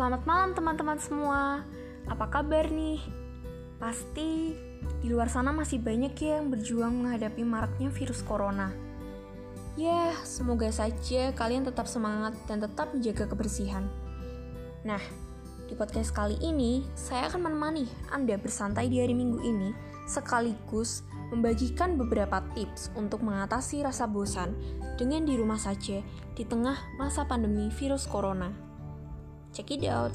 selamat malam teman-teman semua. Apa kabar nih? Pasti di luar sana masih banyak ya yang berjuang menghadapi maraknya virus corona. Ya, semoga saja kalian tetap semangat dan tetap menjaga kebersihan. Nah, di podcast kali ini, saya akan menemani Anda bersantai di hari Minggu ini, sekaligus membagikan beberapa tips untuk mengatasi rasa bosan dengan di rumah saja di tengah masa pandemi virus corona. Check it out.